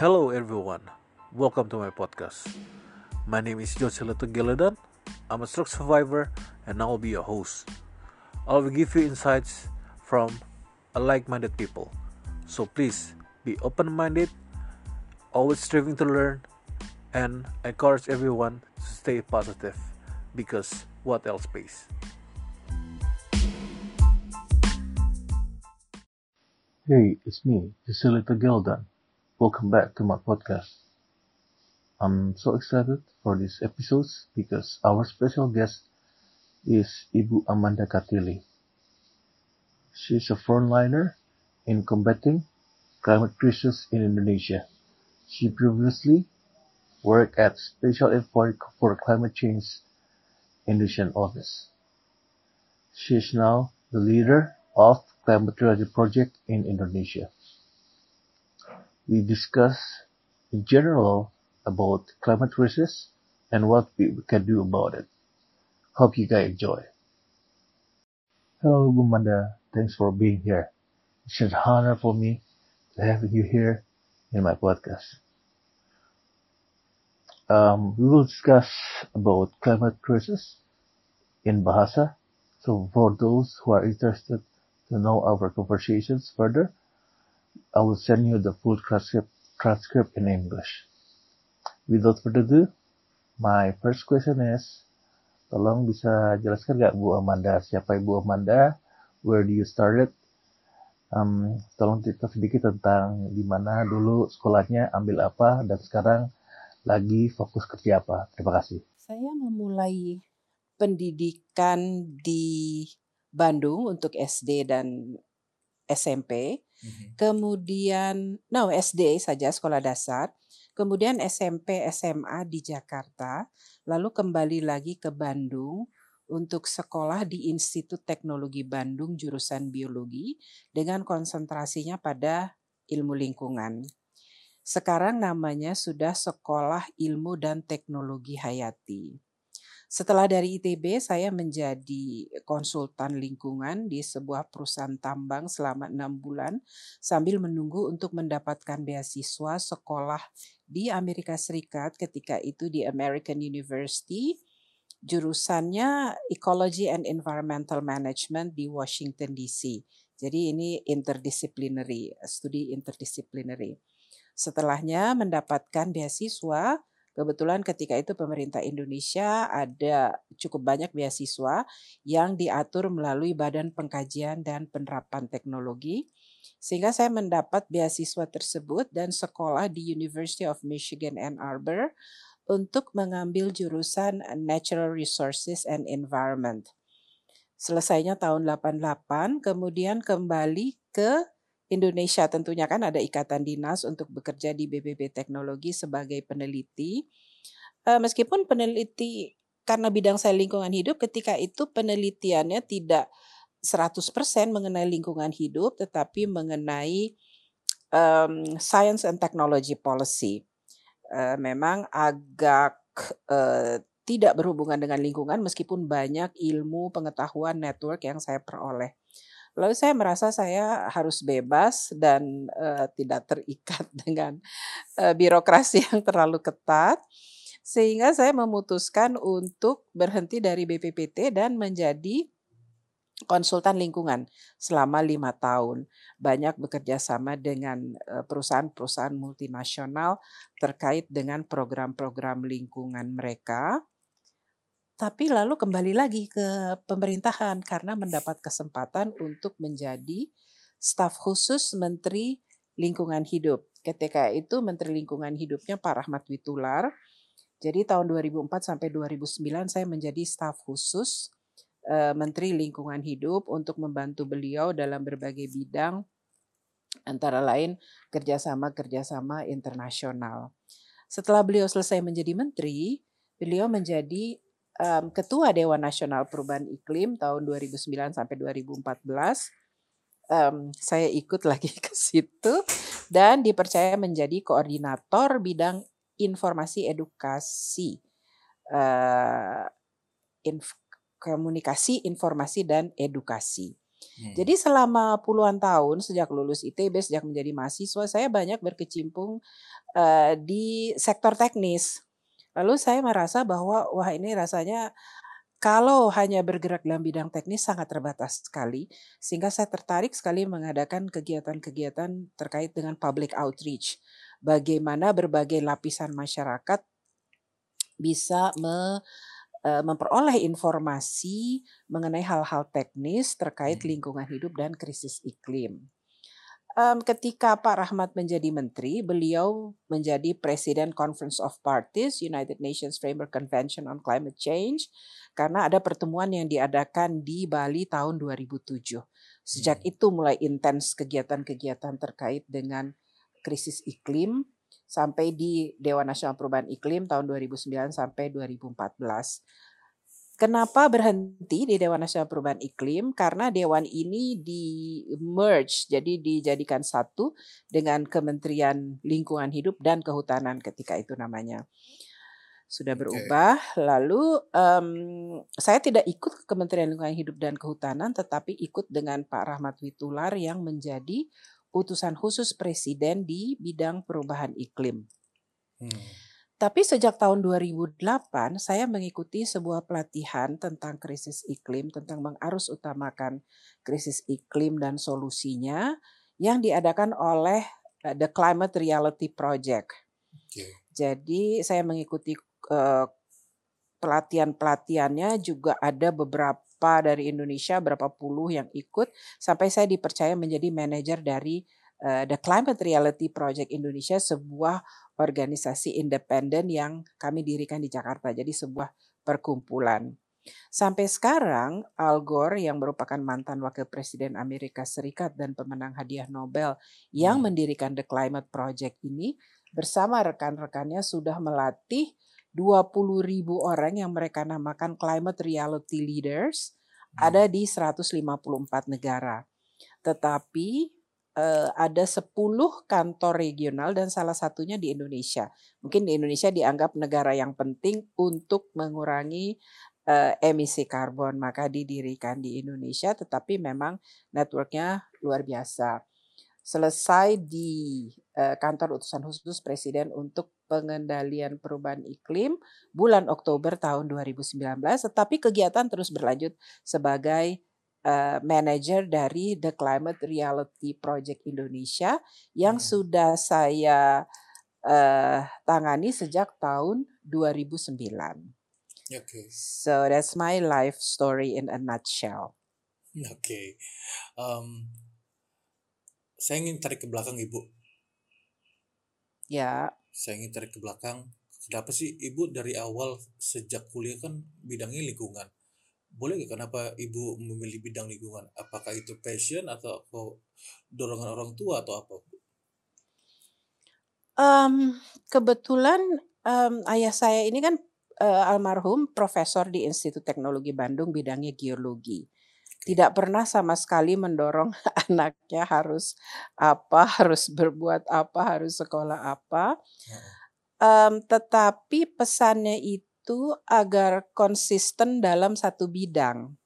Hello everyone, welcome to my podcast. My name is Josela Geladan. I'm a stroke survivor and I will be your host. I will give you insights from like-minded people. So please be open-minded, always striving to learn, and encourage everyone to stay positive because what else pays? Hey, it's me, Joselito Gildan. Welcome back to my podcast. I'm so excited for these episodes because our special guest is Ibu Amanda Katili. She's a frontliner in combating climate crisis in Indonesia. She previously worked at Special Envoy for Climate Change Indonesian Office. She is now the leader of Climate Trilogy Project in Indonesia. We discuss in general about climate crisis and what we can do about it. Hope you guys enjoy. Hello, Gumanda. Thanks for being here. It's an honor for me to have you here in my podcast. Um, we will discuss about climate crisis in Bahasa. So for those who are interested to know our conversations further, I will send you the full transcript, transcript in English. Without further ado, my first question is, tolong bisa jelaskan nggak Bu Amanda siapa Ibu Amanda, where do you started, um, tolong cerita sedikit tentang di mana dulu sekolahnya, ambil apa, dan sekarang lagi fokus kerja apa. Terima kasih. Saya memulai pendidikan di Bandung untuk SD dan SMP. Mm-hmm. Kemudian, no SD saja sekolah dasar. Kemudian SMP, SMA di Jakarta. Lalu kembali lagi ke Bandung untuk sekolah di Institut Teknologi Bandung jurusan biologi dengan konsentrasinya pada ilmu lingkungan. Sekarang namanya sudah Sekolah Ilmu dan Teknologi Hayati. Setelah dari ITB, saya menjadi konsultan lingkungan di sebuah perusahaan tambang selama enam bulan sambil menunggu untuk mendapatkan beasiswa sekolah di Amerika Serikat ketika itu di American University. Jurusannya Ecology and Environmental Management di Washington DC. Jadi ini interdisciplinary, studi interdisciplinary. Setelahnya mendapatkan beasiswa, kebetulan ketika itu pemerintah Indonesia ada cukup banyak beasiswa yang diatur melalui Badan Pengkajian dan Penerapan Teknologi. Sehingga saya mendapat beasiswa tersebut dan sekolah di University of Michigan Ann Arbor untuk mengambil jurusan Natural Resources and Environment. Selesainya tahun 88, kemudian kembali ke Indonesia tentunya kan ada ikatan dinas untuk bekerja di BBB Teknologi sebagai peneliti. Uh, meskipun peneliti karena bidang saya lingkungan hidup ketika itu penelitiannya tidak 100% mengenai lingkungan hidup tetapi mengenai um, science and technology policy. Uh, memang agak uh, tidak berhubungan dengan lingkungan meskipun banyak ilmu, pengetahuan, network yang saya peroleh. Lalu saya merasa saya harus bebas dan uh, tidak terikat dengan uh, birokrasi yang terlalu ketat. Sehingga saya memutuskan untuk berhenti dari BPPT dan menjadi konsultan lingkungan selama lima tahun. Banyak bekerja sama dengan perusahaan-perusahaan multinasional terkait dengan program-program lingkungan mereka. Tapi lalu kembali lagi ke pemerintahan karena mendapat kesempatan untuk menjadi staf khusus Menteri Lingkungan Hidup. Ketika itu Menteri Lingkungan Hidupnya Pak Rahmat Witular. Jadi tahun 2004 sampai 2009 saya menjadi staf khusus uh, Menteri Lingkungan Hidup untuk membantu beliau dalam berbagai bidang antara lain kerjasama-kerjasama internasional. Setelah beliau selesai menjadi menteri, beliau menjadi um, Ketua Dewan Nasional Perubahan Iklim tahun 2009 sampai 2014. Um, saya ikut lagi ke situ dan dipercaya menjadi koordinator bidang informasi edukasi, uh, inf komunikasi, informasi dan edukasi. Hmm. Jadi selama puluhan tahun sejak lulus ITB, sejak menjadi mahasiswa, saya banyak berkecimpung uh, di sektor teknis. Lalu saya merasa bahwa wah ini rasanya kalau hanya bergerak dalam bidang teknis sangat terbatas sekali, sehingga saya tertarik sekali mengadakan kegiatan-kegiatan terkait dengan public outreach. Bagaimana berbagai lapisan masyarakat bisa me, e, memperoleh informasi mengenai hal-hal teknis terkait hmm. lingkungan hidup dan krisis iklim um, ketika Pak Rahmat menjadi menteri, beliau menjadi Presiden Conference of Parties United Nations Framework Convention on Climate Change karena ada pertemuan yang diadakan di Bali tahun 2007. Sejak hmm. itu mulai intens kegiatan-kegiatan terkait dengan krisis iklim sampai di Dewan Nasional Perubahan Iklim tahun 2009 sampai 2014. Kenapa berhenti di Dewan Nasional Perubahan Iklim? Karena dewan ini di merge, jadi dijadikan satu dengan Kementerian Lingkungan Hidup dan Kehutanan ketika itu namanya. Sudah berubah. Okay. Lalu um, saya tidak ikut ke Kementerian Lingkungan Hidup dan Kehutanan, tetapi ikut dengan Pak Rahmat Witular yang menjadi utusan khusus Presiden di bidang perubahan iklim. Hmm. Tapi sejak tahun 2008 saya mengikuti sebuah pelatihan tentang krisis iklim, tentang mengarus utamakan krisis iklim dan solusinya yang diadakan oleh eh, The Climate Reality Project. Okay. Jadi saya mengikuti uh, pelatihan-pelatihannya juga ada beberapa dari Indonesia, berapa puluh yang ikut sampai saya dipercaya menjadi manajer dari uh, The Climate Reality Project Indonesia, sebuah organisasi independen yang kami dirikan di Jakarta. Jadi sebuah perkumpulan. Sampai sekarang, Al Gore yang merupakan mantan wakil presiden Amerika Serikat dan pemenang hadiah Nobel yang hmm. mendirikan The Climate Project ini bersama rekan-rekannya sudah melatih 20 ribu orang yang mereka namakan Climate Reality Leaders hmm. ada di 154 negara. Tetapi uh, ada 10 kantor regional dan salah satunya di Indonesia. Mungkin di Indonesia dianggap negara yang penting untuk mengurangi uh, emisi karbon, maka didirikan di Indonesia, tetapi memang networknya luar biasa. Selesai di uh, kantor utusan khusus Presiden untuk pengendalian perubahan iklim bulan Oktober tahun 2019, tetapi kegiatan terus berlanjut sebagai uh, manager dari The Climate Reality Project Indonesia yang hmm. sudah saya uh, tangani sejak tahun 2009. Okay. So that's my life story in a nutshell. Oke, okay. um, saya ingin tarik ke belakang ibu. Ya. Saya ingin tarik ke belakang. Kenapa sih ibu dari awal sejak kuliah kan bidangnya lingkungan? Boleh gak kenapa ibu memilih bidang lingkungan? Apakah itu passion atau dorongan orang tua atau apa? Um, kebetulan um, ayah saya ini kan uh, almarhum profesor di Institut Teknologi Bandung bidangnya geologi. Tidak pernah sama sekali mendorong anaknya harus apa, harus berbuat apa, harus sekolah apa. Um, tetapi pesannya itu itu agar konsisten dalam satu bidang.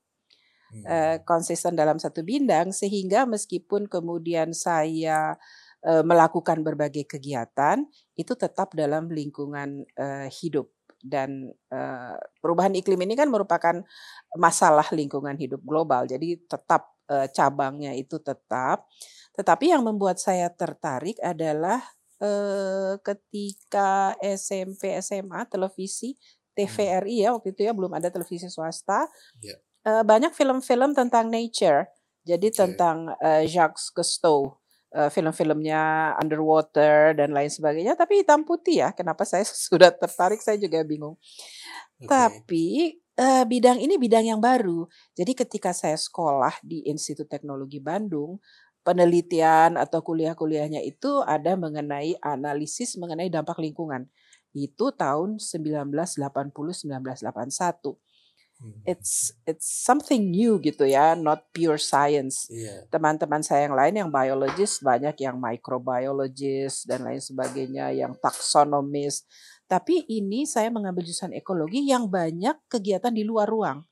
Hmm. konsisten dalam satu bidang sehingga meskipun kemudian saya melakukan berbagai kegiatan itu tetap dalam lingkungan hidup dan perubahan iklim ini kan merupakan masalah lingkungan hidup global jadi tetap cabangnya itu tetap tetapi yang membuat saya tertarik adalah ketika SMP SMA televisi TVRI ya waktu itu ya belum ada televisi swasta. Yeah. Uh, banyak film-film tentang nature. Jadi okay. tentang uh, Jacques Cousteau. Uh, film-filmnya underwater dan lain sebagainya tapi hitam putih ya kenapa saya sudah tertarik saya juga bingung okay. tapi uh, bidang ini bidang yang baru jadi ketika saya sekolah di Institut Teknologi Bandung penelitian atau kuliah-kuliahnya itu ada mengenai analisis mengenai dampak lingkungan itu tahun 1980 1981. Hmm. It's it's something new gitu ya, not pure science. Yeah. Teman-teman saya yang lain yang biologist banyak yang microbiologist dan lain sebagainya, yang taksonomis. Tapi ini saya mengambil jurusan ekologi yang banyak kegiatan di luar ruang.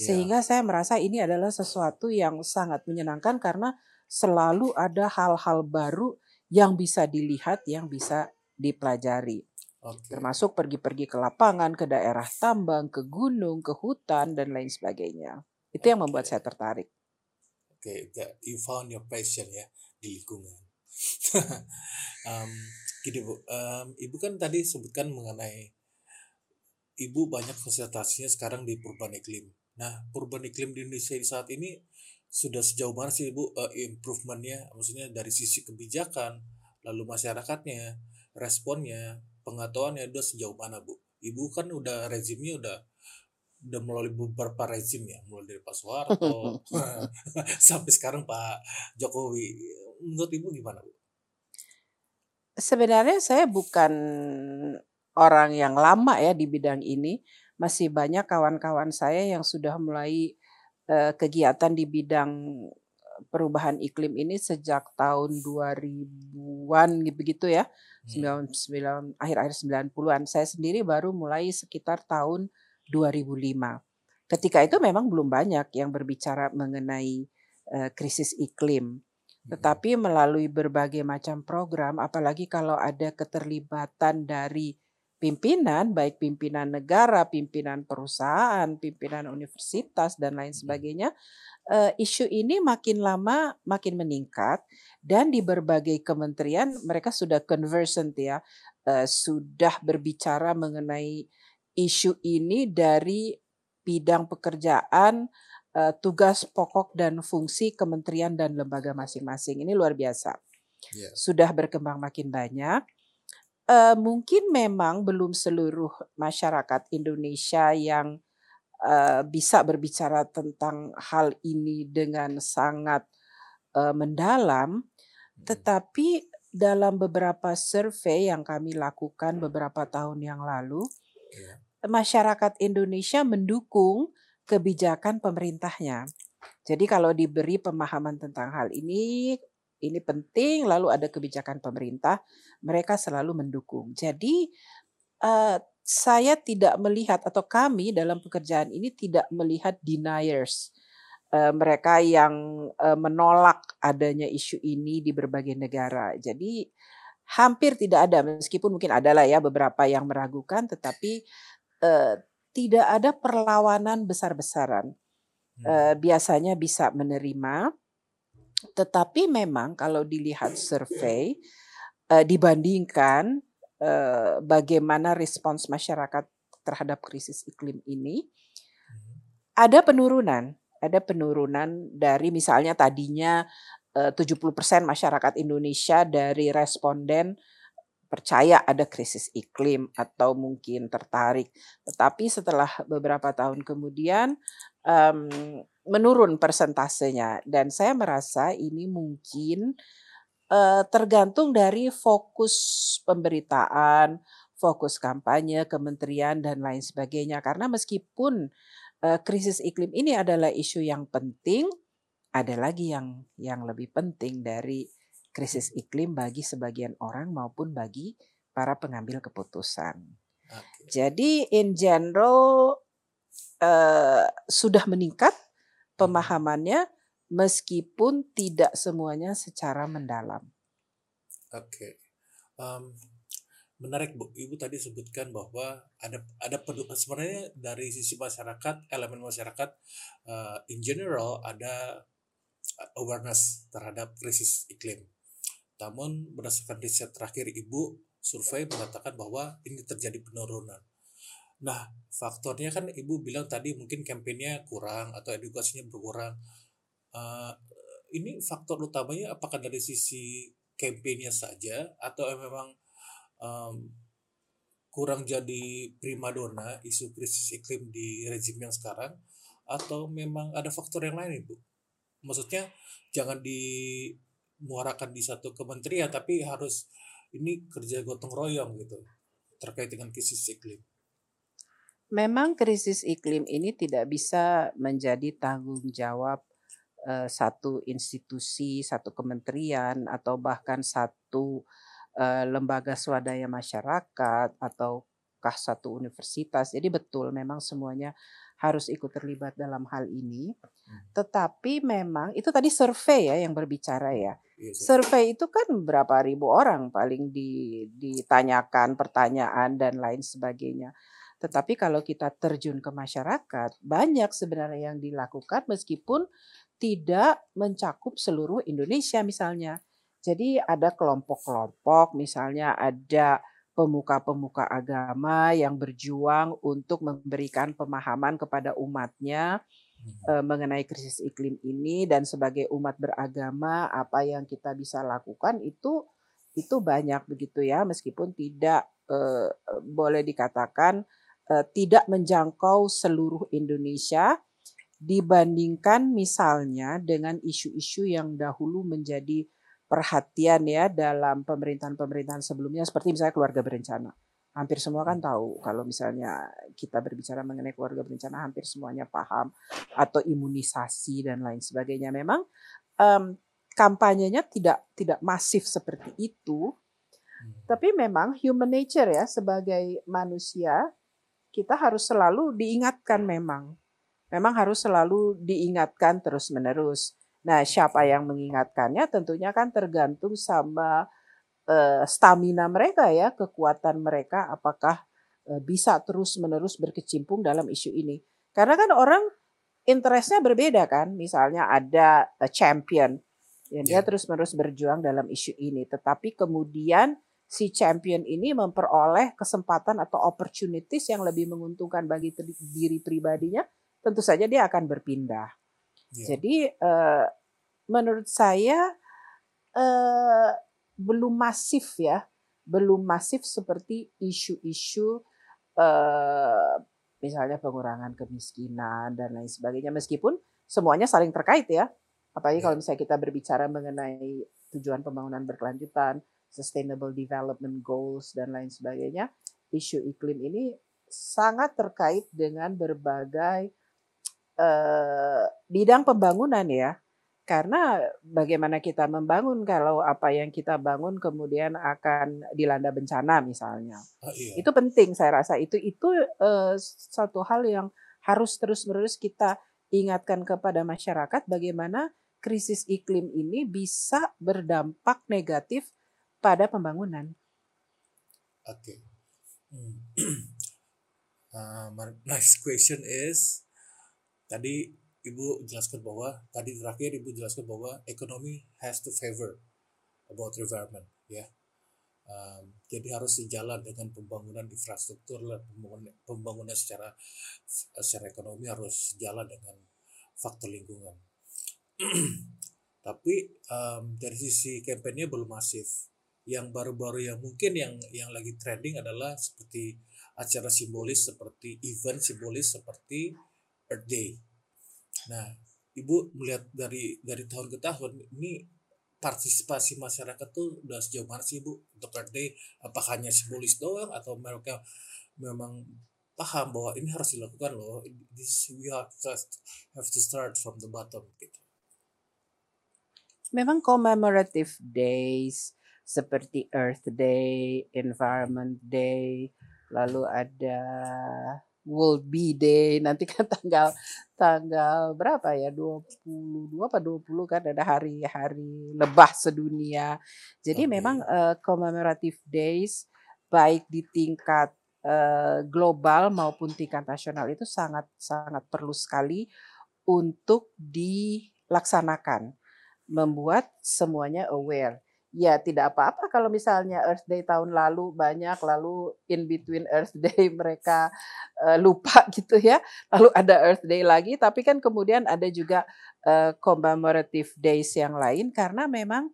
Sehingga saya merasa ini adalah sesuatu yang sangat menyenangkan karena selalu ada hal-hal baru yang bisa dilihat, yang bisa dipelajari. Oke. Termasuk pergi-pergi ke lapangan, ke daerah tambang, ke gunung, ke hutan, dan lain sebagainya. Itu yang membuat saya tertarik. Oke, that you found your passion ya di lingkungan. um, gini bu, um, ibu kan tadi sebutkan mengenai ibu banyak konsentrasinya sekarang di perubahan iklim. Nah, perubahan iklim di Indonesia saat ini sudah sejauh mana sih ibu uh, improvementnya? Maksudnya dari sisi kebijakan, lalu masyarakatnya, responnya, pengetahuannya udah sejauh mana bu? Ibu kan udah rezimnya udah udah melalui beberapa rezim ya, mulai dari Pak Soeharto sampai sekarang Pak Jokowi. Menurut ibu gimana bu? Sebenarnya saya bukan orang yang lama ya di bidang ini. Masih banyak kawan-kawan saya yang sudah mulai eh, kegiatan di bidang perubahan iklim ini sejak tahun 2000-an begitu ya. Hmm. 99 akhir-akhir 90-an. Saya sendiri baru mulai sekitar tahun 2005. Ketika itu memang belum banyak yang berbicara mengenai eh, krisis iklim. Hmm. Tetapi melalui berbagai macam program, apalagi kalau ada keterlibatan dari pimpinan, baik pimpinan negara, pimpinan perusahaan, pimpinan universitas, dan lain Hmm. sebagainya, eh, isu ini makin lama makin meningkat dan di berbagai kementerian mereka sudah conversant ya, eh, sudah berbicara mengenai isu ini dari bidang pekerjaan, eh, tugas pokok dan fungsi kementerian dan lembaga masing-masing. Ini luar biasa. Ya. Sudah berkembang makin banyak. Eh, mungkin memang belum seluruh masyarakat Indonesia yang eh, bisa berbicara tentang hal ini dengan sangat eh, mendalam, Hmm. tetapi dalam beberapa survei yang kami lakukan beberapa tahun yang lalu, Ya. masyarakat Indonesia mendukung kebijakan pemerintahnya. Jadi kalau diberi pemahaman tentang hal ini, ini penting, lalu ada kebijakan pemerintah, mereka selalu mendukung. Jadi eh, saya tidak melihat atau kami dalam pekerjaan ini tidak melihat deniers. Eh, mereka yang eh, menolak adanya isu ini di berbagai negara. Jadi hampir tidak ada meskipun mungkin adalah ya beberapa yang meragukan tetapi eh, tidak ada perlawanan besar-besaran. Hmm. Eh, biasanya bisa menerima tetapi memang kalau dilihat survei eh, dibandingkan eh, bagaimana respons masyarakat terhadap krisis iklim ini Hmm. ada penurunan, ada penurunan dari misalnya tadinya eh, 70% masyarakat Indonesia dari responden percaya ada krisis iklim atau mungkin tertarik. Tetapi setelah beberapa tahun kemudian em, menurun persentasenya dan saya merasa ini mungkin eh, tergantung dari fokus pemberitaan, fokus kampanye, kementerian dan lain sebagainya. Karena meskipun eh, krisis iklim ini adalah isu yang penting, ada lagi yang yang lebih penting dari krisis iklim bagi sebagian orang maupun bagi para pengambil keputusan. Oke. Jadi in general eh, sudah meningkat. Pemahamannya meskipun tidak semuanya secara mendalam. Oke. Em, menarik Bu. Ibu tadi sebutkan bahwa ada ada pedu- sebenarnya dari sisi masyarakat, elemen masyarakat eh, in general ada awareness terhadap krisis iklim. Namun berdasarkan riset terakhir Ibu, survei mengatakan bahwa ini terjadi penurunan. Nah, faktornya kan Ibu bilang tadi mungkin kampanyenya kurang atau edukasinya berkurang. Eh, ini faktor utamanya apakah dari sisi kampanyenya saja atau memang em, kurang jadi primadona isu krisis iklim di rezim yang sekarang atau memang ada faktor yang lain Ibu? Maksudnya jangan dimuarakan di satu kementerian tapi harus ini kerja gotong royong gitu terkait dengan krisis iklim. Memang krisis iklim ini tidak bisa menjadi tanggung jawab eh, satu institusi, satu kementerian atau bahkan satu eh, lembaga swadaya masyarakat ataukah satu universitas. Jadi betul memang semuanya harus ikut terlibat dalam hal ini. Tetapi memang itu tadi survei ya yang berbicara ya. Iya. Survei itu kan berapa ribu orang paling di, ditanyakan pertanyaan dan lain sebagainya. Tetapi kalau kita terjun ke masyarakat, banyak sebenarnya yang dilakukan meskipun tidak mencakup seluruh Indonesia misalnya. Jadi ada kelompok-kelompok, misalnya ada pemuka-pemuka agama yang berjuang untuk memberikan pemahaman kepada umatnya Mhm. mengenai krisis iklim ini dan sebagai umat beragama apa yang kita bisa lakukan itu itu banyak begitu ya meskipun tidak eh, boleh dikatakan eh, tidak menjangkau seluruh Indonesia dibandingkan misalnya dengan isu-isu yang dahulu menjadi perhatian ya dalam pemerintahan-pemerintahan sebelumnya seperti misalnya keluarga berencana. Hampir semua kan tahu kalau misalnya kita berbicara mengenai keluarga berencana hampir semuanya paham atau imunisasi dan lain sebagainya. Memang um, kampanyenya tidak tidak masif seperti itu. Tapi memang human nature ya sebagai manusia kita harus selalu diingatkan memang. Memang harus selalu diingatkan terus-menerus. Nah, siapa yang mengingatkannya tentunya kan tergantung sama uh, stamina mereka ya, kekuatan mereka apakah uh, bisa terus-menerus berkecimpung dalam isu ini. Karena kan orang interestnya berbeda kan. Misalnya ada a champion yang dia terus-menerus berjuang dalam isu ini, tetapi kemudian si champion ini memperoleh kesempatan atau opportunities yang lebih menguntungkan bagi diri pribadinya, tentu saja dia akan berpindah. Yeah. Jadi uh, menurut saya uh, belum masif ya, belum masif seperti isu-isu uh, misalnya pengurangan kemiskinan dan lain sebagainya. Meskipun semuanya saling terkait ya, apalagi yeah. kalau misalnya kita berbicara mengenai tujuan pembangunan berkelanjutan, sustainable development goals dan lain sebagainya, isu iklim ini sangat terkait dengan berbagai uh, bidang pembangunan ya. Karena bagaimana kita membangun kalau apa yang kita bangun kemudian akan dilanda bencana misalnya. Oh, iya. Itu penting saya rasa itu itu uh, satu hal yang harus terus-menerus kita ingatkan kepada masyarakat bagaimana krisis iklim ini bisa berdampak negatif pada pembangunan. Oke. Okay. Hmm. uh, next question is tadi Ibu jelaskan bahwa tadi terakhir Ibu jelaskan bahwa ekonomi has to favor about environment ya. Um, jadi harus sejalan dengan pembangunan infrastruktur pembangunan, pembangunan secara secara ekonomi harus sejalan dengan faktor lingkungan. Tapi um, dari sisi kampanye belum masif. Yang baru-baru yang mungkin yang yang lagi trending adalah seperti acara simbolis seperti event simbolis seperti Earth Day Nah, Ibu melihat dari dari tahun ke tahun ini partisipasi masyarakat tuh udah sejauh mana sih Bu untuk Earth Day? Apakah hanya simbolis doang atau mereka memang paham bahwa ini harus dilakukan loh. This we have to, have to start from the bottom gitu. Memang commemorative days seperti Earth Day, Environment Day, lalu ada World Bee Day nanti kan tanggal tanggal berapa ya 22 apa 20 kan ada hari-hari lebah sedunia. Jadi okay. memang uh, commemorative days baik di tingkat uh, global maupun tingkat nasional itu sangat sangat perlu sekali untuk dilaksanakan membuat semuanya aware ya tidak apa-apa kalau misalnya Earth Day tahun lalu banyak lalu in between Earth Day mereka uh, lupa gitu ya lalu ada Earth Day lagi tapi kan kemudian ada juga uh, commemorative days yang lain karena memang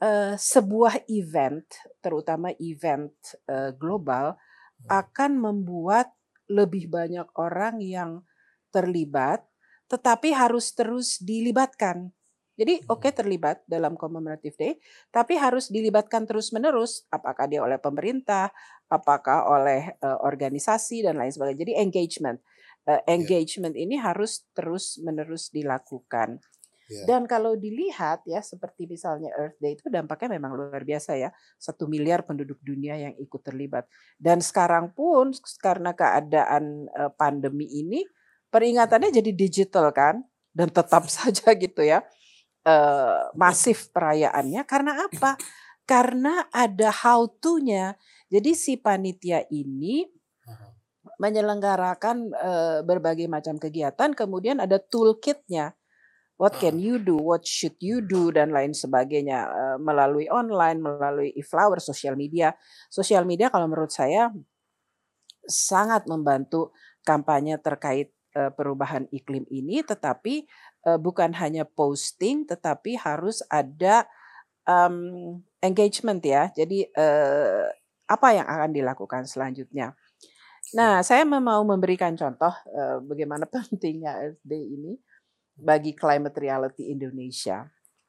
uh, sebuah event terutama event uh, global hmm. akan membuat lebih banyak orang yang terlibat tetapi harus terus dilibatkan jadi hmm. oke okay, terlibat dalam commemorative day, tapi harus dilibatkan terus-menerus apakah dia oleh pemerintah, apakah oleh uh, organisasi dan lain sebagainya. Jadi engagement. Uh, engagement yeah. ini harus terus-menerus dilakukan. Yeah. Dan kalau dilihat ya seperti misalnya Earth Day itu dampaknya memang luar biasa ya. Satu miliar penduduk dunia yang ikut terlibat. Dan sekarang pun karena keadaan uh, pandemi ini peringatannya jadi digital kan dan tetap saja gitu ya uh, masif perayaannya karena apa? Karena ada how to-nya. Jadi si panitia ini menyelenggarakan uh, berbagai macam kegiatan, kemudian ada toolkitnya. What can you do? What should you do? Dan lain sebagainya uh, melalui online, melalui e-flower, sosial media. Sosial media kalau menurut saya sangat membantu kampanye terkait perubahan iklim ini, tetapi uh, bukan hanya posting, tetapi harus ada um, engagement ya. Jadi uh, apa yang akan dilakukan selanjutnya? Nah, saya mau memberikan contoh uh, bagaimana pentingnya SD ini bagi climate reality Indonesia.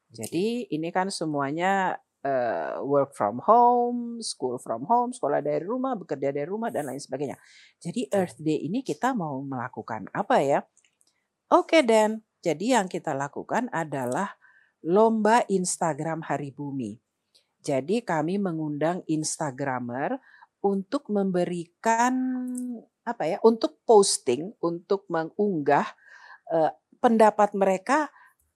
Jadi ini kan semuanya uh, work from home, school from home, sekolah dari rumah, bekerja dari rumah dan lain sebagainya. Jadi Earth Day ini kita mau melakukan apa ya? Oke okay, Dan, jadi yang kita lakukan adalah lomba Instagram Hari Bumi. Jadi kami mengundang Instagramer untuk memberikan apa ya, untuk posting, untuk mengunggah eh, pendapat mereka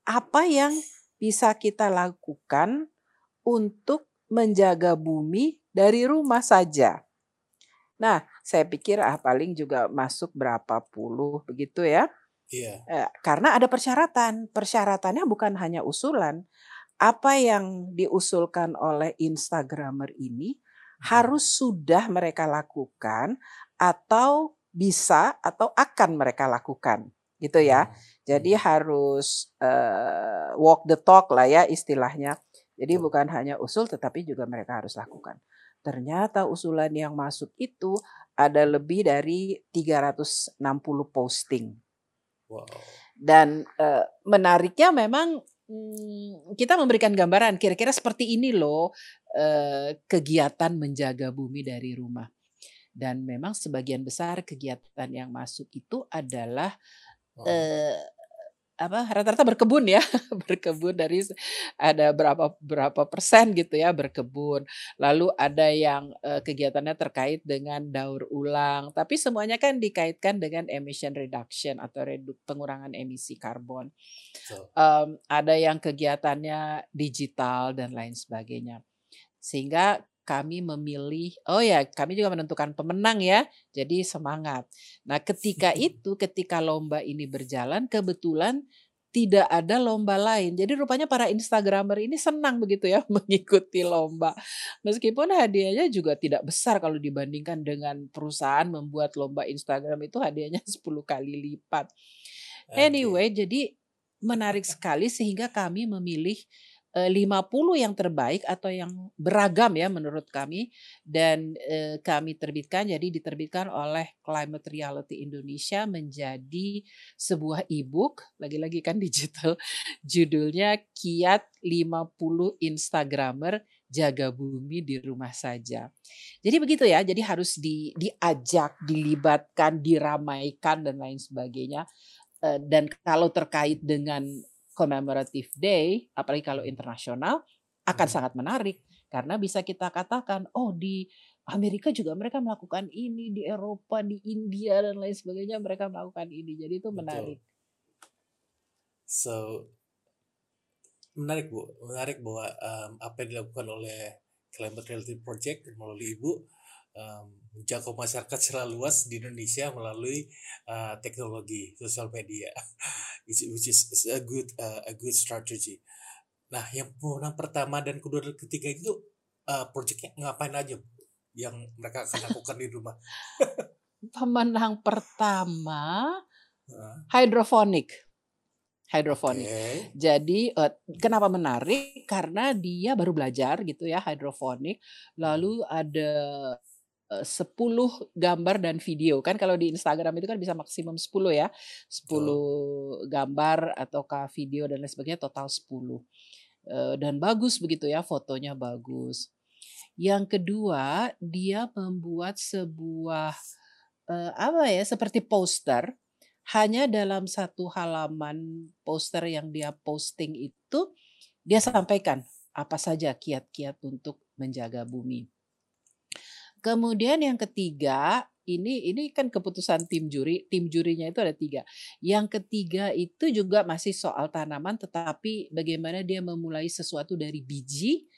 apa yang bisa kita lakukan untuk menjaga bumi dari rumah saja. Nah, saya pikir ah paling juga masuk berapa puluh begitu ya. Iya. Eh, karena ada persyaratan. Persyaratannya bukan hanya usulan. Apa yang diusulkan oleh Instagramer ini hmm. harus sudah mereka lakukan atau bisa atau akan mereka lakukan, gitu ya. Hmm. Jadi harus uh, walk the talk lah ya istilahnya. Jadi bukan hanya usul tetapi juga mereka harus lakukan. Ternyata usulan yang masuk itu ada lebih dari 360 posting. Dan uh, menariknya memang hmm, kita memberikan gambaran kira-kira seperti ini loh uh, kegiatan menjaga bumi dari rumah. Dan memang sebagian besar kegiatan yang masuk itu adalah uh, apa rata-rata berkebun ya berkebun dari ada berapa berapa persen gitu ya berkebun. Lalu ada yang uh, kegiatannya terkait dengan daur ulang. Tapi semuanya kan dikaitkan dengan emission reduction atau redu pengurangan emisi karbon. So. um, ada yang kegiatannya digital dan lain sebagainya. Sehingga kami memilih, oh ya kami juga menentukan pemenang ya, jadi semangat. Nah ketika itu, ketika lomba ini berjalan, kebetulan tidak ada lomba lain. Jadi rupanya para Instagramer ini senang begitu ya mengikuti lomba. Meskipun hadiahnya juga tidak besar kalau dibandingkan dengan perusahaan membuat lomba Instagram itu hadiahnya 10 kali lipat. Anyway, jadi menarik sekali sehingga kami memilih 50 yang terbaik atau yang beragam ya menurut kami dan kami terbitkan jadi diterbitkan oleh Climate Reality Indonesia menjadi sebuah e-book lagi-lagi kan digital judulnya Kiat 50 Instagramer jaga bumi di rumah saja. Jadi begitu ya, jadi harus di, diajak, dilibatkan, diramaikan dan lain sebagainya. Dan kalau terkait dengan commemorative day, apalagi kalau internasional, akan hmm. sangat menarik karena bisa kita katakan, oh di Amerika juga mereka melakukan ini, di Eropa, di India dan lain sebagainya mereka melakukan ini. Jadi itu menarik. So menarik bu, menarik bahwa um, apa yang dilakukan oleh Climate Reality Project melalui ibu um, menjangkau masyarakat secara luas di Indonesia melalui uh, teknologi sosial media, which is a good uh, a good strategy. Nah, yang pemenang pertama dan kedua dan ketiga itu uh, proyeknya ngapain aja yang mereka akan lakukan di rumah? pemenang pertama hydroponic hydroponic. Okay. Jadi uh, kenapa menarik? Karena dia baru belajar gitu ya hydroponic. Lalu ada 10 gambar dan video. Kan kalau di Instagram itu kan bisa maksimum 10 ya. 10 oh. gambar ataukah video dan lain sebagainya total 10. Dan bagus begitu ya, fotonya bagus. Yang kedua, dia membuat sebuah apa ya, seperti poster hanya dalam satu halaman poster yang dia posting itu dia sampaikan apa saja kiat-kiat untuk menjaga bumi. Kemudian yang ketiga, ini ini kan keputusan tim juri. Tim jurinya itu ada tiga. Yang ketiga itu juga masih soal tanaman, tetapi bagaimana dia memulai sesuatu dari biji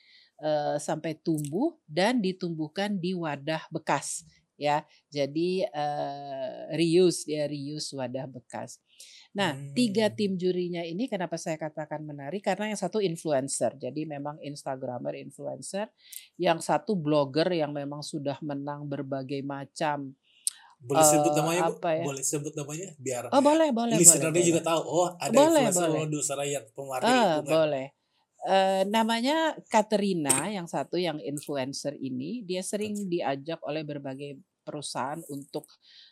uh, sampai tumbuh dan ditumbuhkan di wadah bekas ya. Jadi uh, reuse ya reuse wadah bekas. Nah, hmm. tiga tim jurinya ini kenapa saya katakan menarik karena yang satu influencer. Jadi memang instagramer influencer, yang satu blogger yang memang sudah menang berbagai macam boleh sebut uh, namanya apa ya? boleh sebut namanya biar oh boleh boleh boleh, juga tahu oh ada boleh, influencer boleh. Yang pewarna uh, boleh Uh, namanya Katerina yang satu yang influencer ini dia sering diajak oleh berbagai perusahaan untuk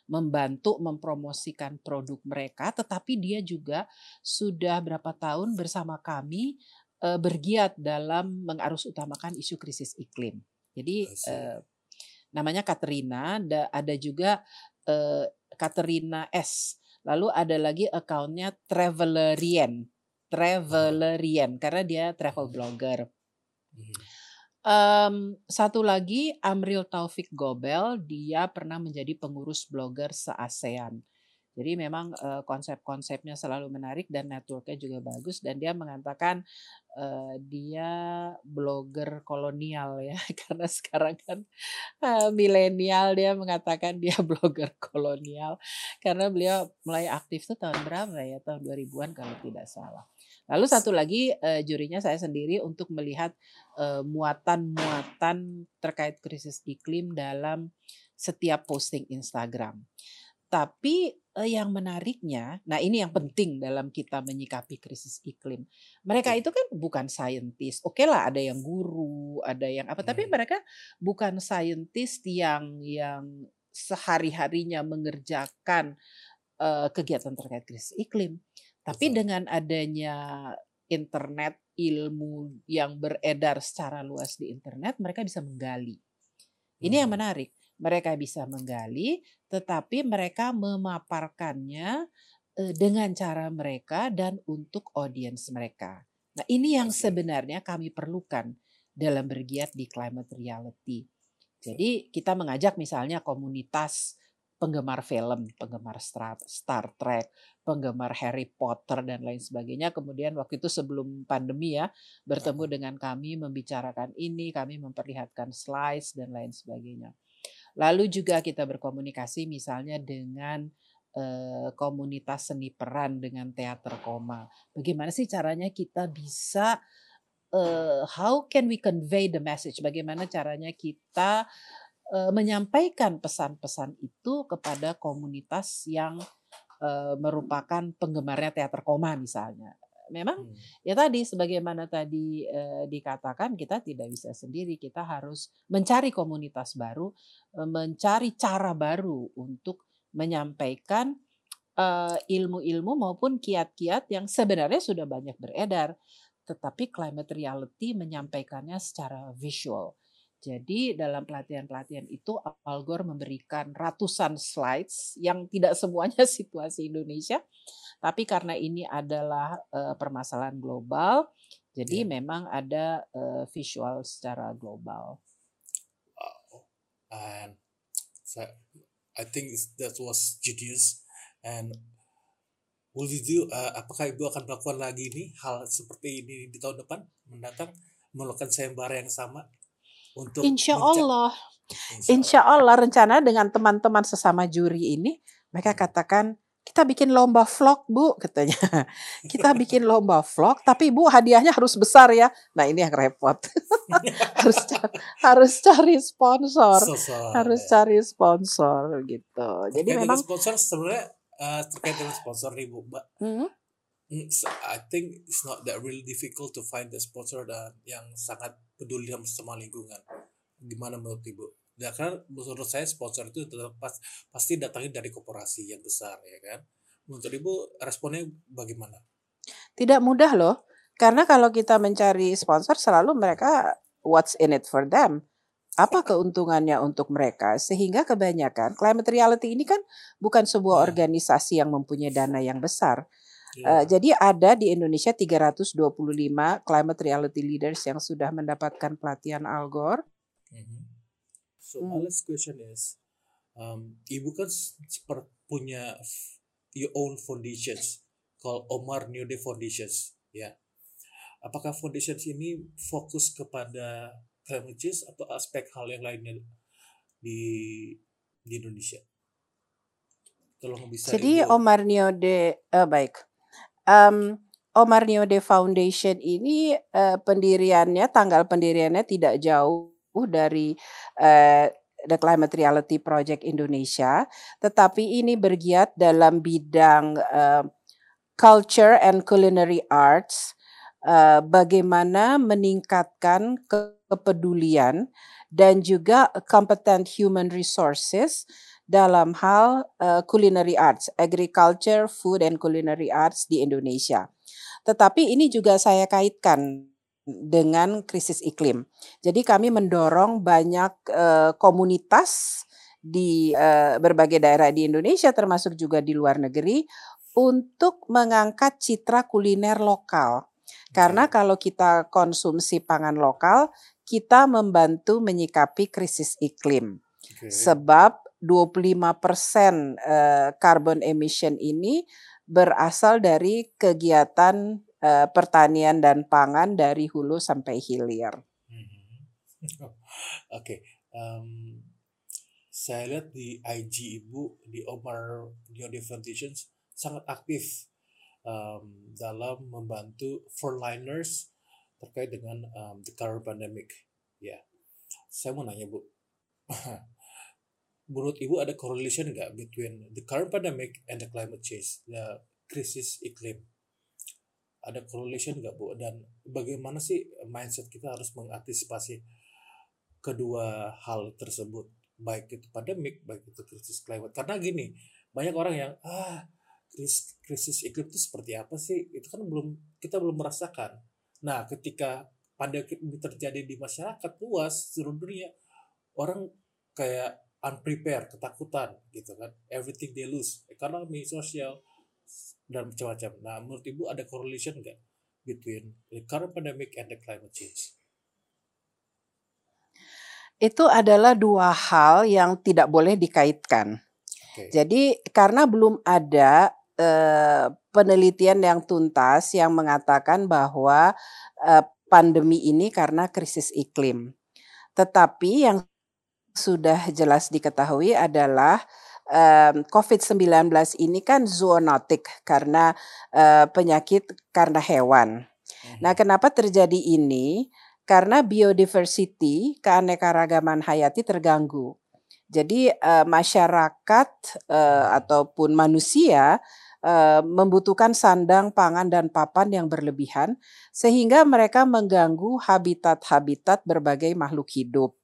membantu mempromosikan produk mereka, tetapi dia juga sudah berapa tahun bersama kami uh, bergiat dalam mengarus utamakan isu krisis iklim. Jadi uh, namanya Katrina, ada, ada juga uh, Katrina S. Lalu ada lagi akunnya Travelerian, Travelerian karena dia travel blogger. Hmm. Um, satu lagi Amril Taufik Gobel, dia pernah menjadi pengurus blogger se-ASEAN. Jadi memang uh, konsep-konsepnya selalu menarik dan networknya juga bagus dan dia mengatakan uh, dia blogger kolonial ya karena sekarang kan uh, milenial dia mengatakan dia blogger kolonial karena beliau mulai aktif tuh tahun berapa ya tahun 2000-an kalau tidak salah. Lalu satu lagi uh, jurinya saya sendiri untuk melihat muatan-muatan uh, terkait krisis iklim dalam setiap posting Instagram. Tapi uh, yang menariknya, nah ini yang penting dalam kita menyikapi krisis iklim. Mereka itu kan bukan saintis. Oke okay lah, ada yang guru, ada yang apa, hmm. tapi mereka bukan saintis yang yang sehari-harinya mengerjakan uh, kegiatan terkait krisis iklim. Tapi dengan adanya internet, ilmu yang beredar secara luas di internet, mereka bisa menggali. Ini yang hmm. menarik. Mereka bisa menggali, tetapi mereka memaparkannya eh, dengan cara mereka dan untuk audiens mereka. Nah, ini yang sebenarnya kami perlukan dalam bergiat di climate reality. Jadi kita mengajak misalnya komunitas penggemar film, penggemar Star Trek, penggemar Harry Potter dan lain sebagainya. Kemudian waktu itu sebelum pandemi ya, bertemu dengan kami membicarakan ini, kami memperlihatkan slides dan lain sebagainya. Lalu juga kita berkomunikasi misalnya dengan uh, komunitas seni peran dengan teater koma. Bagaimana sih caranya kita bisa uh, how can we convey the message? Bagaimana caranya kita uh, menyampaikan pesan-pesan itu kepada komunitas yang uh, merupakan penggemarnya teater koma misalnya. Memang hmm. ya tadi sebagaimana tadi uh, dikatakan kita tidak bisa sendiri, kita harus mencari komunitas baru, uh, mencari cara baru untuk menyampaikan ilmu-ilmu maupun kiat-kiat yang sebenarnya sudah banyak beredar, tetapi climate reality menyampaikannya secara visual. Jadi dalam pelatihan-pelatihan itu Al Gore memberikan ratusan slides yang tidak semuanya situasi Indonesia, tapi karena ini adalah uh, permasalahan global, jadi yeah. memang ada uh, visual secara global. Wow, and so I think that was genius. And will you do? Uh, apakah ibu akan melakukan lagi ini hal seperti ini di tahun depan mendatang melakukan sayembara yang sama? Untuk Insya Allah. Insya Allah rencana dengan teman-teman sesama juri ini mereka hmm. katakan kita bikin lomba vlog bu katanya kita bikin lomba vlog tapi bu hadiahnya harus besar ya nah ini yang repot harus cari, harus cari sponsor so, so, harus ya. cari sponsor gitu jadi terkait memang sponsor sebenarnya uh, terkait dengan sponsor nih bu mbak hmm? I think it's not that really difficult to find the sponsor dan yang sangat peduli sama lingkungan. Gimana menurut ibu? Ya karena menurut saya sponsor itu pas, pasti datangnya dari korporasi yang besar ya kan? Menurut ibu responnya bagaimana? Tidak mudah loh karena kalau kita mencari sponsor selalu mereka what's in it for them? Apa keuntungannya untuk mereka? Sehingga kebanyakan climate reality ini kan bukan sebuah iya. organisasi yang mempunyai dana yang besar Uh, jadi ada di Indonesia 325 climate reality leaders yang sudah mendapatkan pelatihan Al Gore. Mm -hmm. So mm. my last question is, um, ibu kan punya your own foundations called Omar New Day Foundations ya apakah foundations ini fokus kepada climate change atau aspek hal yang lainnya di di Indonesia tolong bisa jadi ibu... Omar New Day uh, baik um, Omar New Day Foundation ini uh, pendiriannya tanggal pendiriannya tidak jauh dari uh, The Climate Reality Project Indonesia, tetapi ini bergiat dalam bidang uh, culture and culinary arts, uh, bagaimana meningkatkan kepedulian dan juga competent human resources dalam hal uh, culinary arts, agriculture, food and culinary arts di Indonesia. Tetapi ini juga saya kaitkan dengan krisis iklim. Jadi kami mendorong banyak uh, komunitas di uh, berbagai daerah di Indonesia termasuk juga di luar negeri untuk mengangkat citra kuliner lokal. Karena kalau kita konsumsi pangan lokal, kita membantu menyikapi krisis iklim. Okay. Sebab 25% uh, carbon emission ini berasal dari kegiatan uh, pertanian dan pangan dari hulu sampai hilir. Mm-hmm. Oke, okay. um, saya lihat di IG ibu di Omar Yodi Foundation sangat aktif um, dalam membantu frontliners terkait dengan um, the current pandemic. Ya, yeah. saya mau nanya bu, menurut ibu ada correlation nggak between the current pandemic and the climate change, the krisis iklim? ada correlation nggak bu? Dan bagaimana sih mindset kita harus mengantisipasi kedua hal tersebut? Baik itu pandemik baik itu krisis climate. Karena gini banyak orang yang ah krisis, krisis iklim itu seperti apa sih? Itu kan belum kita belum merasakan. Nah ketika pandemi terjadi di masyarakat luas seluruh dunia orang kayak unprepared ketakutan gitu kan everything they lose ekonomi sosial dan macam-macam. Nah, menurut Ibu ada correlation nggak between the current pandemic and the climate change? Itu adalah dua hal yang tidak boleh dikaitkan. Okay. Jadi karena belum ada eh, penelitian yang tuntas yang mengatakan bahwa eh, pandemi ini karena krisis iklim. Tetapi yang sudah jelas diketahui adalah um, COVID-19 ini kan zoonotik karena uh, penyakit karena hewan. Nah, mhm. kenapa terjadi ini? Karena biodiversity, keanekaragaman hayati terganggu. Jadi uh, masyarakat uh, ataupun manusia uh, membutuhkan sandang, pangan dan papan yang berlebihan sehingga mereka mengganggu habitat-habitat berbagai makhluk hidup.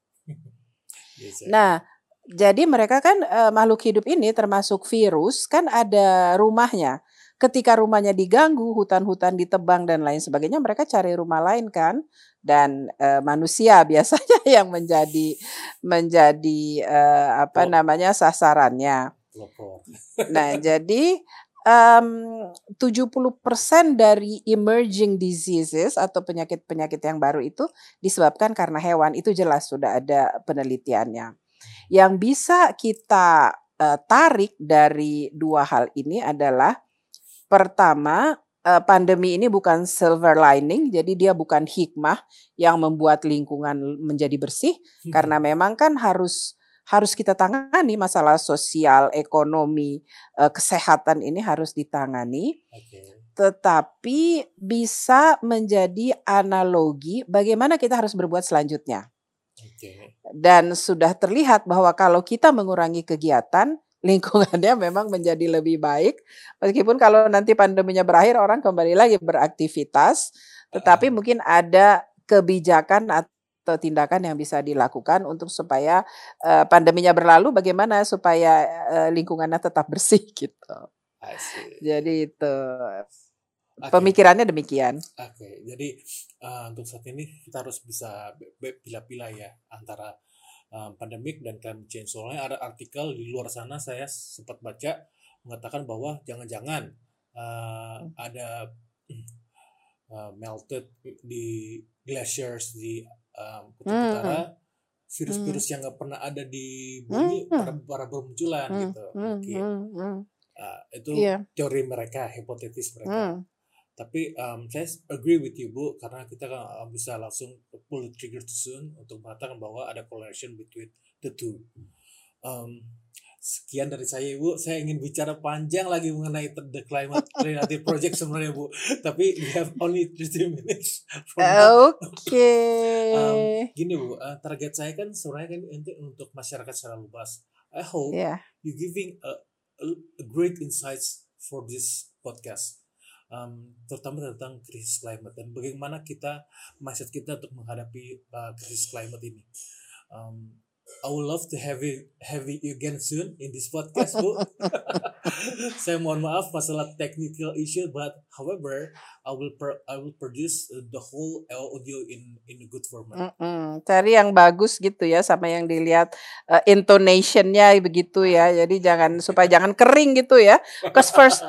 Nah, jadi mereka kan e, makhluk hidup ini termasuk virus kan ada rumahnya. Ketika rumahnya diganggu, hutan-hutan ditebang dan lain sebagainya, mereka cari rumah lain kan. Dan e, manusia biasanya yang menjadi menjadi e, apa oh. namanya sasarannya. Nah, jadi um, 70% dari emerging diseases atau penyakit-penyakit yang baru itu disebabkan karena hewan. Itu jelas sudah ada penelitiannya. Yang bisa kita uh, tarik dari dua hal ini adalah pertama uh, pandemi ini bukan silver lining, jadi dia bukan hikmah yang membuat lingkungan menjadi bersih hmm. karena memang kan harus harus kita tangani masalah sosial, ekonomi, uh, kesehatan ini harus ditangani. Okay. Tetapi bisa menjadi analogi bagaimana kita harus berbuat selanjutnya. Dan sudah terlihat bahwa kalau kita mengurangi kegiatan, lingkungannya memang menjadi lebih baik. Meskipun kalau nanti pandeminya berakhir, orang kembali lagi beraktivitas, tetapi uh. mungkin ada kebijakan atau tindakan yang bisa dilakukan untuk supaya uh, pandeminya berlalu. Bagaimana supaya uh, lingkungannya tetap bersih gitu. Jadi itu. Okay. Pemikirannya demikian. Oke, okay. jadi uh, untuk saat ini kita harus bisa pilih-pilih ya antara uh, pandemik dan climate change. Soalnya ada artikel di luar sana saya sempat baca mengatakan bahwa jangan-jangan uh, ada uh, melted di glaciers di um, Kutub hmm. Utara virus-virus yang nggak pernah ada di bumi Hmm. para, para bermunculan Hmm, gitu hmm, mungkin hmm, hmm. Ah, itu Iya. teori mereka hipotetis mereka Hmm. tapi um, saya agree with you bu karena kita kan uh, bisa langsung pull the trigger too soon untuk mengatakan bahwa ada correlation between the two um, sekian dari saya ibu saya ingin bicara panjang lagi mengenai the climate related project sebenarnya bu tapi we have only 30 minutes. Oke. Um, gini bu uh, target saya kan sebenarnya kan untuk masyarakat secara luas I hope Ya. you giving a, a, a great insights for this podcast um, terutama tentang krisis climate dan bagaimana kita mindset kita untuk menghadapi uh, krisis climate ini um, I would love to have you have you again soon in this podcast bu saya mohon maaf masalah technical issue but however I will pro- I will produce uh, the whole audio in in a good format Mm-mm. Cari yang bagus gitu ya sama yang dilihat uh, intonation-nya begitu ya. Jadi jangan supaya jangan kering gitu ya. Because first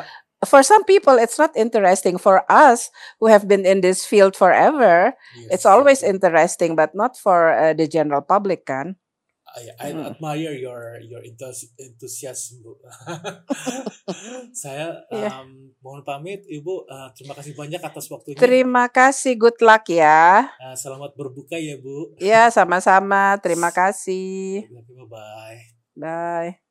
for some people it's not interesting. For us who have been in this field forever, Yes, it's always interesting but not for uh, the general public kan. I, I Hmm. admire your your enthus- enthusiasm, Bu. Saya Iya. um, mohon pamit, Ibu. Uh, terima kasih banyak atas waktunya. Terima kasih, good luck ya. Uh, selamat berbuka ya, Bu. Ya, sama-sama. Terima kasih. Bye bye. Bye.